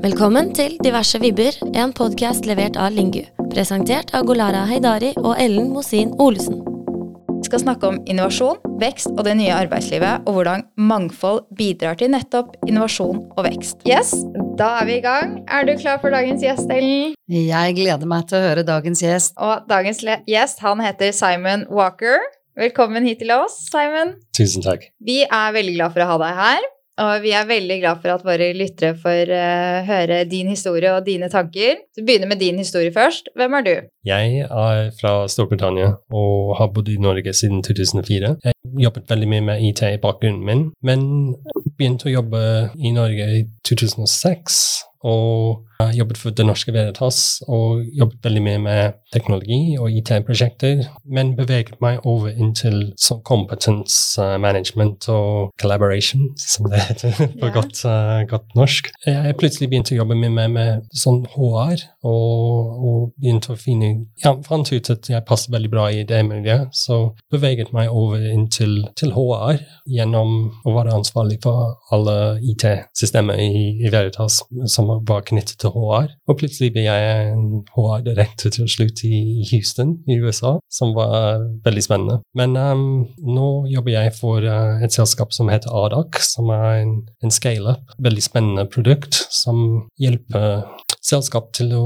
Velkommen til Diverse vibber, en podkast levert av Lingu. Presentert av Golara Heidari og Ellen Mosin Olesen. Vi skal snakke om innovasjon, vekst og det nye arbeidslivet, og hvordan mangfold bidrar til nettopp innovasjon og vekst. Yes, da er vi i gang. Er du klar for dagens gjest, Ellen? Jeg gleder meg til å høre dagens gjest. Og dagens gjest, han heter Simon Walker. Velkommen hit til oss, Simon. Tusen takk. Vi er veldig glad for å ha deg her. Og vi er veldig glad for at våre lyttere får uh, høre din historie og dine tanker. Så begynner med din historie først. Hvem er du? Jeg er fra Storbritannia og har bodd i Norge siden 2004. Jeg jobbet veldig mye med IT i bakgrunnen min, men begynte å jobbe i Norge i 2006 og jobbet for Det Norske Veritas og jobbet veldig mye med teknologi og IT-prosjekter, men beveget meg over inntil sånn competence management og collaboration, som det heter på yeah. godt, uh, godt, norsk. Jeg plutselig begynte å jobbe mye med, med sånn HR, og, og, begynte å finne ja, fant ut at jeg passet veldig bra i det miljøet, så beveget meg over inn til, til HR gjennom å være ansvarlig for alle IT-systemer i, i Veritas som var knyttet til HR. Og plutselig ble jeg HR-direktør til slutt i Houston i USA, som var veldig spennende. Men um, nå jobber jeg for uh, et selskap som heter ADAC, som er en, en scale-up, veldig spennende produkt som hjelper selskap til å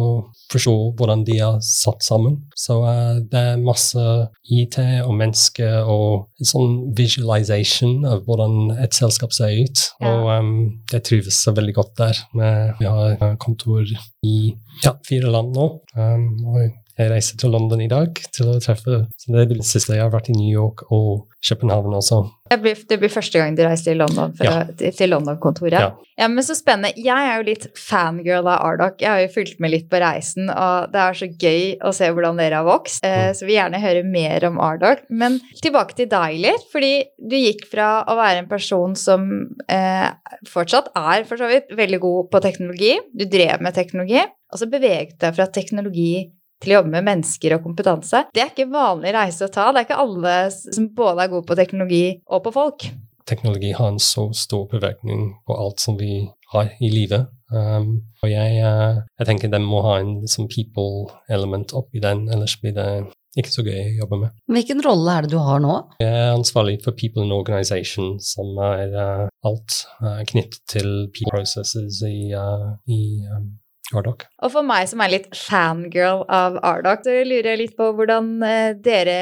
forstå hvordan de er satt sammen. Så uh, det er masse IT og mennesker og en sånn visualization av hvordan et selskap ser ut. Ja. Og um, jeg trives så veldig godt der. Vi har uh, kontor i ja, fire land nå. Um, og jeg reiser til London i dag til å treffe så Det er det siste jeg har vært i New York og København også. Det blir, det blir første gang du reiser London ja. til London-kontoret? Ja. ja. men Så spennende. Jeg er jo litt fangirl av Ardoc. Jeg har jo fulgt med litt på reisen, og det er så gøy å se hvordan dere har vokst. Eh, mm. Så vi gjerne høre mer om Ardoc. Men tilbake til deg litt, fordi du gikk fra å være en person som eh, fortsatt er for så vidt veldig god på teknologi, du drev med teknologi, og så beveget deg fra teknologi til å jobbe med mennesker og kompetanse. Det er ikke vanlig reise å ta. Det er ikke alle som både er gode på teknologi og på folk. Teknologi har en så stor påvirkning på alt som vi har i livet. Um, og jeg, uh, jeg, tenker den må ha en liksom, people element oppi den, ellers blir det ikke så gøy å jobbe med. Hvilken rolle er det du har nå? Jeg er ansvarlig for People in Organization, som er uh, alt uh, knyttet til people processes i, uh, i um, Ardoc. Og for meg som er litt fangirl av Ardoc, så lurer jeg litt på hvordan eh, dere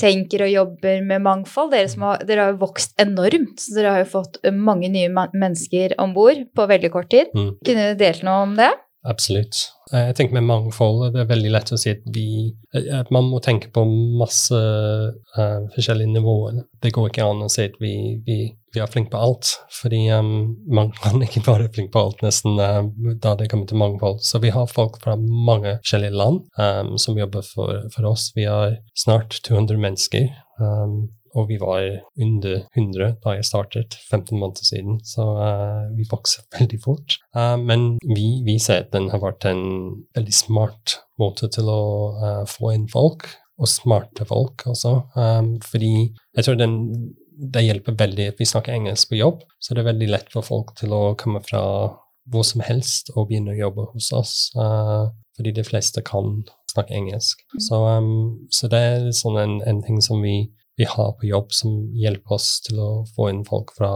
tenker og jobber med mangfold. Dere, har, dere har jo vokst enormt, så dere har jo fått mange nye mennesker om bord på veldig kort tid. Mm. Kunne du delt noe om det? Absolutt. Eh, jeg tenker med mangfold det er veldig lett å si at vi at Man må tenke på masse uh, forskjellige nivåer. Det går ikke an å si at vi, vi, vi er flinke på alt, fordi um, man kan ikke være flink på alt nesten uh, da det kommer til mangfold. Så vi har folk fra mange forskjellige land um, som jobber for, for, oss. Vi har snart 200 mennesker. Um, og vi var under 100 da jeg startet, 15 måneder siden, så uh, vi vokser veldig fort. Uh, men vi, vi, ser at den har vært en veldig smart måte til å uh, få inn folk, og smarte folk også. Um, fordi jeg tror den, det hjelper veldig at vi snakker engelsk på jobb, så det er veldig lett for folk til å komme fra hvor som helst og begynne å jobbe hos oss. fordi de fleste kan snakke engelsk. Mm. Så, um, så det er sånn en, en ting som vi vi har på jobb som hjelper oss til å få inn folk fra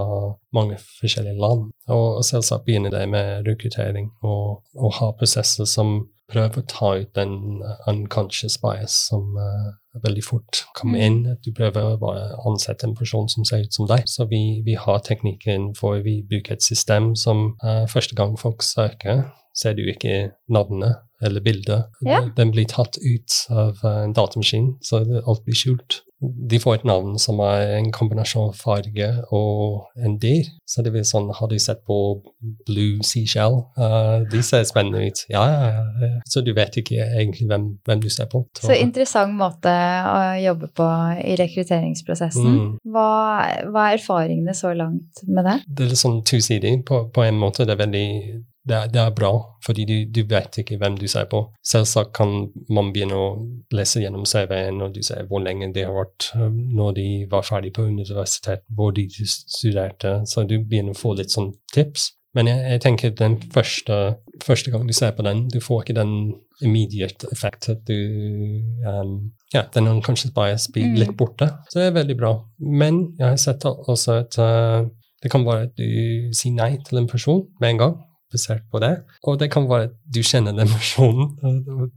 mange forskjellige land. Og selvsagt begynner det med rekruttering og, og ha prosesser som prøver å ta ut den unconscious bias som uh, veldig fort kommer mm. inn. Du prøver å ansette en person som ser ut som deg. Så vi, vi har teknikken for vi bruker et system som uh, første gang folk søker, ser du ikke navnet eller bildet. Ja. Den blir tatt ut av uh, en datamaskin, så alt blir skjult de får et navn som er en kombinasjon av farge og en dyr. Så det blir sånn, Har du sett på Blue Seashell? Uh, de ser spennende ut. Ja, ja, ja. Så du vet ikke egentlig hvem, hvem du ser på. Så interessant måte å jobbe på i rekrutteringsprosessen. Mm. Hva, hva, er erfaringene så langt med det? Det er litt sånn tosidig. På, på en måte det er veldig det er, det er, bra, fordi du, du, vet ikke hvem du ser på. Selvsagt kan man begynne å lese gjennom CV-en, og du ser hvor lenge de har vært um, når de var ferdig på universitet, hvor de studerte. Så du begynner å få litt sånn tips. Men jeg, jeg, tenker den første, første gang du ser på den, du får ikke den immediate effekten. Du um, Ja, den unconscious bias blir mm. litt borte. Så det er veldig bra. Men jeg har sett også at uh, det kan være at du sier nei til en person med en gang basert på det. Og det kan være at du kjenner den personen.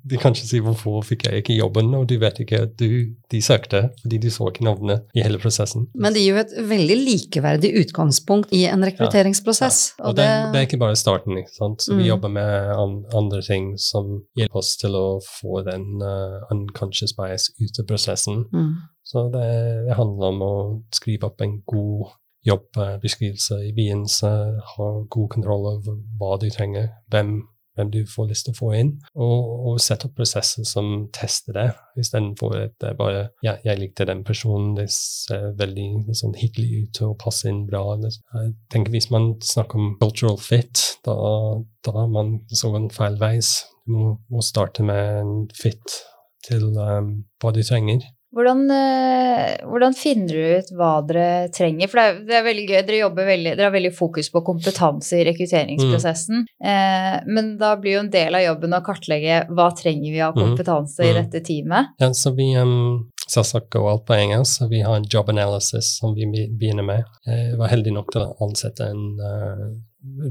De kan ikke si 'hvorfor fikk jeg ikke jobben', og du vet ikke at du, de søkte fordi du så ikke navnet i hele prosessen. Men det gir jo et veldig likeverdig utgangspunkt i en rekrutteringsprosess. Ja, ja. Og, og det, det, er ikke bare starten, ikke sant. Så mm. vi jobber med andre ting som hjelper oss til å få den uh, unconscious bias ut av prosessen. Mm. Så det, det handler om å skrive opp en god jobbeskrivelse i begynnelsen, ha god kontroll over hva du trenger, hvem, hvem du får lyst til å få inn, og, og sette opp prosesser som tester det, istedenfor at det bare ja, 'jeg likte den personen, det ser veldig sånn hyggelig ut og passer inn bra'. Jeg tenker Hvis man snakker om cultural fit, da, da er man sånn feilveis. Du må, må starte med en fit til um, hva du trenger. Hvordan, eh, hvordan, finner du ut hva dere trenger? For det er, det er veldig gøy, dere, veldig, dere, har veldig fokus på kompetanse i rekrutteringsprosessen. Mm. Eh, men da blir jo en del av jobben å kartlegge hva trenger vi av mm. kompetanse mm. i dette teamet. Ja, så vi um, selvsagt går alt på engelsk, så vi har en job analysis som vi begynner med. Jeg var heldig nok til å ansette en uh,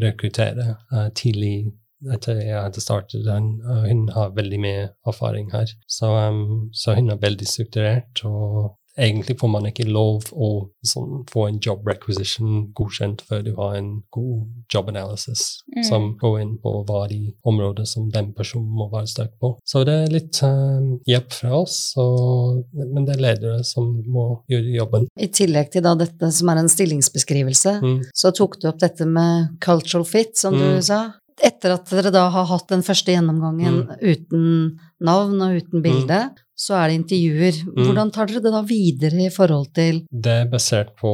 rekruttere uh, tidlig etter jeg hadde startet den, og hun har veldig mye erfaring her. Så, um, så, hun er veldig strukturert, og egentlig får man ikke lov å sånn, få en job requisition godkjent før du har en god job analysis mm. som går inn på hva de områder som den personen må være sterk på. Så det er litt um, hjelp fra oss, og, men det er ledere som må gjøre jobben. I tillegg til da dette som er en stillingsbeskrivelse, mm. så tok du opp dette med cultural fit, som mm. du sa etter at dere da har hatt den første gjennomgangen mm. uten navn og uten bilde, mm så er det intervjuer. Mm. Hvordan tar dere det da videre i forhold til Det er basert på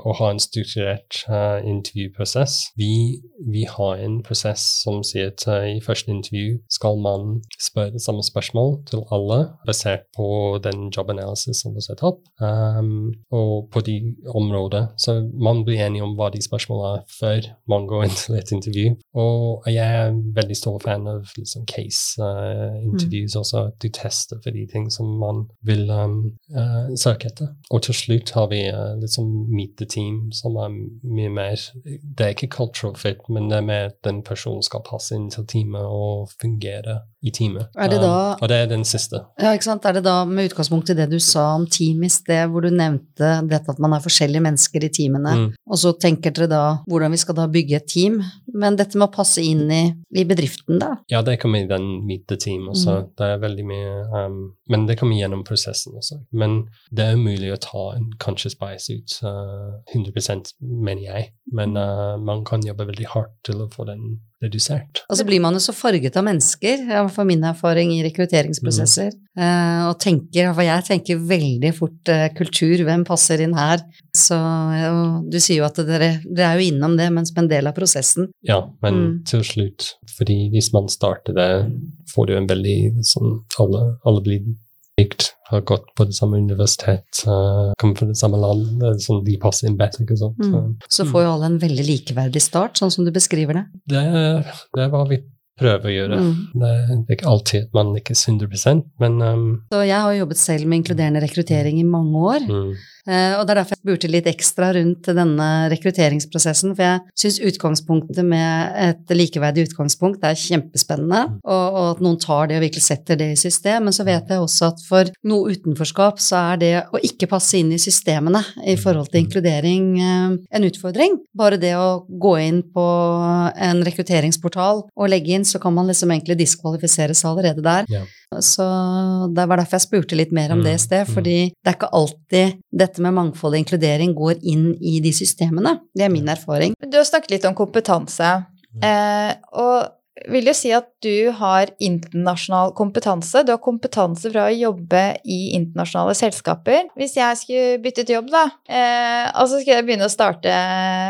å ha en strukturert uh, intervjuprosess. Vi, vi, har en prosess som sier at uh, i første intervju skal man spørre samme spørsmål til alle, basert på den jobbanalysen som er satt opp, um, og på de områder. Så man blir enig om hva de spørsmålene er før man går inn til et intervju. Og jeg er veldig stor fan av liksom, case-intervjuer uh, mm. også, at du tester for de tingene ting som man vil um, uh, søke etter. Og til slutt har vi uh, liksom meet the team, som er mye mer Det er ikke cultural fit, men det er mer at den personen skal passe inn til teamet og fungere i teamet. Det da, um, og det er den siste. Ja, ikke sant. Er det da med utgangspunkt i det du sa om team i sted, hvor du nevnte dette at man er forskjellige mennesker i teamene, mm. og så tenker dere da hvordan vi skal da bygge et team, men dette må passe inn i, i bedriften, da? Ja, det kommer i den midte team også. Mm. Det er veldig mye um, men det kommer gjennom prosessen også. Men det er umulig å ta en conscious bias ut uh, 100% mener jeg. Men uh, man kan jobbe veldig hardt til å få den redusert. Og så blir man jo så farget av mennesker, for min erfaring i rekrutteringsprosesser. Mm. Uh, og tenker, for jeg tenker veldig fort uh, kultur, hvem passer inn her? Så du sier jo at dere, dere, er jo innom det, men som en del av prosessen. Ja, men mm. til slutt, fordi hvis man starter det, får du en veldig sånn Alle, alle blir likt, har gått på det samme universitet, kommer fra det samme land, sånn de passer inn bedre. ikke sant? Mm. Så får jo alle en veldig likeverdig start, sånn som du beskriver det? Det, det er hva vi prøver å gjøre. Mm. Det, det, er ikke alltid at man lykkes 100 men um, Så jeg har jobbet selv med inkluderende rekruttering i mange år. Mm. Eh, og det er derfor jeg spurte litt ekstra rundt denne rekrutteringsprosessen, for jeg syns utgangspunktet med et likeverdig utgangspunkt er kjempespennende, og, og, at noen tar det og virkelig setter det i system. Men så vet jeg også at for noe utenforskap så er det å ikke passe inn i systemene i forhold til inkludering eh, en utfordring. Bare det å gå inn på en rekrutteringsportal og legge inn, så kan man liksom egentlig diskvalifiseres allerede der. Ja. Så det var derfor jeg spurte litt mer om det i mm, sted, mm. fordi det er ikke alltid dette med mangfold og inkludering går inn i de systemene. Det er min erfaring. Du har snakket litt om kompetanse, eh, og vil jo si at du har internasjonal kompetanse. Du har kompetanse fra å jobbe i internasjonale selskaper. Hvis jeg skulle byttet jobb, da, eh, og så skulle jeg begynne å starte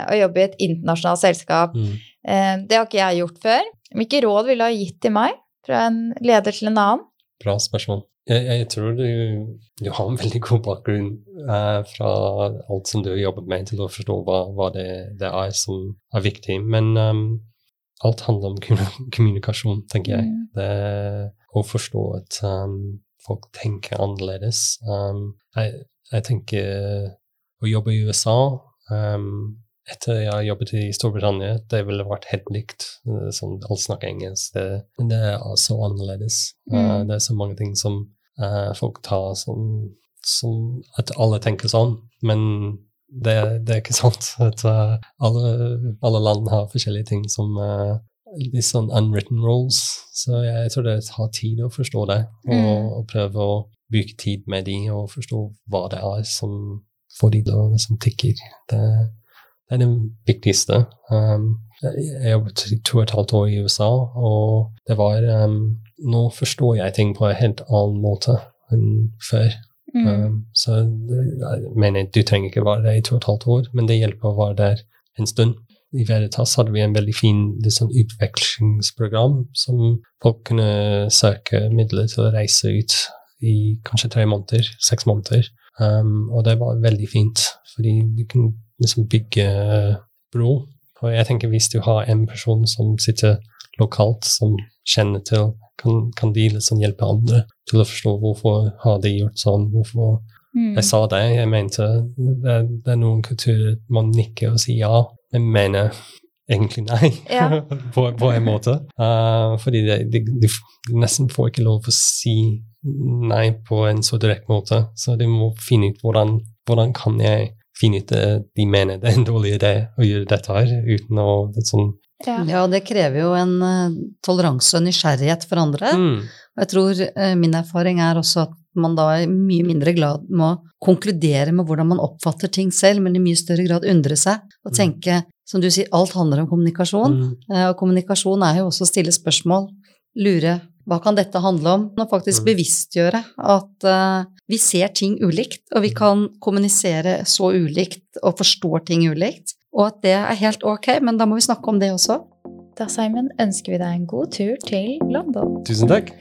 å jobbe i et internasjonalt selskap, mm. eh, det har ikke jeg gjort før. Hvilke råd ville du ha gitt til meg fra en leder til en annen? Bra spørsmål. Jeg, jeg tror du, du, har en veldig god bakgrunn eh, fra alt som du har jobbet med, til å forstå hva, hva det, det, er som er viktig. Men um, alt handler om kommunikasjon, tenker jeg. Mm. Det å forstå at um, folk tenker annerledes. Um, jeg, jeg, tenker å jobbe i USA um, etter jeg har jobbet i Storbritannia, det ville vært helt likt. Sånn, alt snakker engelsk. Det, det er så annerledes. Mm. Uh, det er så mange ting som uh, folk tar som, som, At alle tenker sånn, men det, det er ikke sant. At uh, alle, alle, land har forskjellige ting som litt sånn unwritten rules. Så jeg tror det tar tid å forstå det, og, mm. og prøve å bruke tid med de og forstå hva det er som får de til å liksom tikke. Det, det er det viktigste. Um, jeg jobbet to og et halvt år i USA, og det var um, Nå forstår jeg ting på en helt annen måte enn før. Mm. Um, så jeg mener, du trenger ikke være der i to og et halvt år, men det hjelper å være der en stund. I Veritas hadde vi en veldig fin sånn utvekslingsprogram som folk kunne søke midler til å reise ut i kanskje tre måneder, seks måneder. Um, og det var veldig fint, fordi du kunne liksom bygge bro. Og jeg tenker hvis du har en person som sitter lokalt, som kjenner til, kan, kan de liksom hjelpe andre til å forstå hvorfor har de gjort sånn, hvorfor mm. Jeg sa det, jeg mente det, det er noen kulturer man nikker og sier ja, men mener egentlig nei, ja. på, på, en måte. Uh, fordi de, nesten får ikke lov å si nei på en så direkte måte, så de må finne ut hvordan, hvordan kan jeg finne ut at de mener det er en dårlig idé å gjøre dette her, uten å det sånn ja. ja, det krever jo en uh, toleranse og nysgjerrighet for andre. Mm. Og jeg tror uh, min erfaring er også at man da er mye mindre glad med å konkludere med hvordan man oppfatter ting selv, men i mye større grad undre seg og mm. tenke, som du sier, alt handler om kommunikasjon. Mm. Uh, og kommunikasjon er jo også å stille spørsmål, lure hva kan dette handle om? Og faktisk mm. bevisstgjøre at uh, vi ser ting ulikt, og vi mm. kan kommunisere så ulikt og forstår ting ulikt. Og at det er helt ok, men da må vi snakke om det også. Da, Simon, ønsker vi deg en god tur til London. Tusen takk.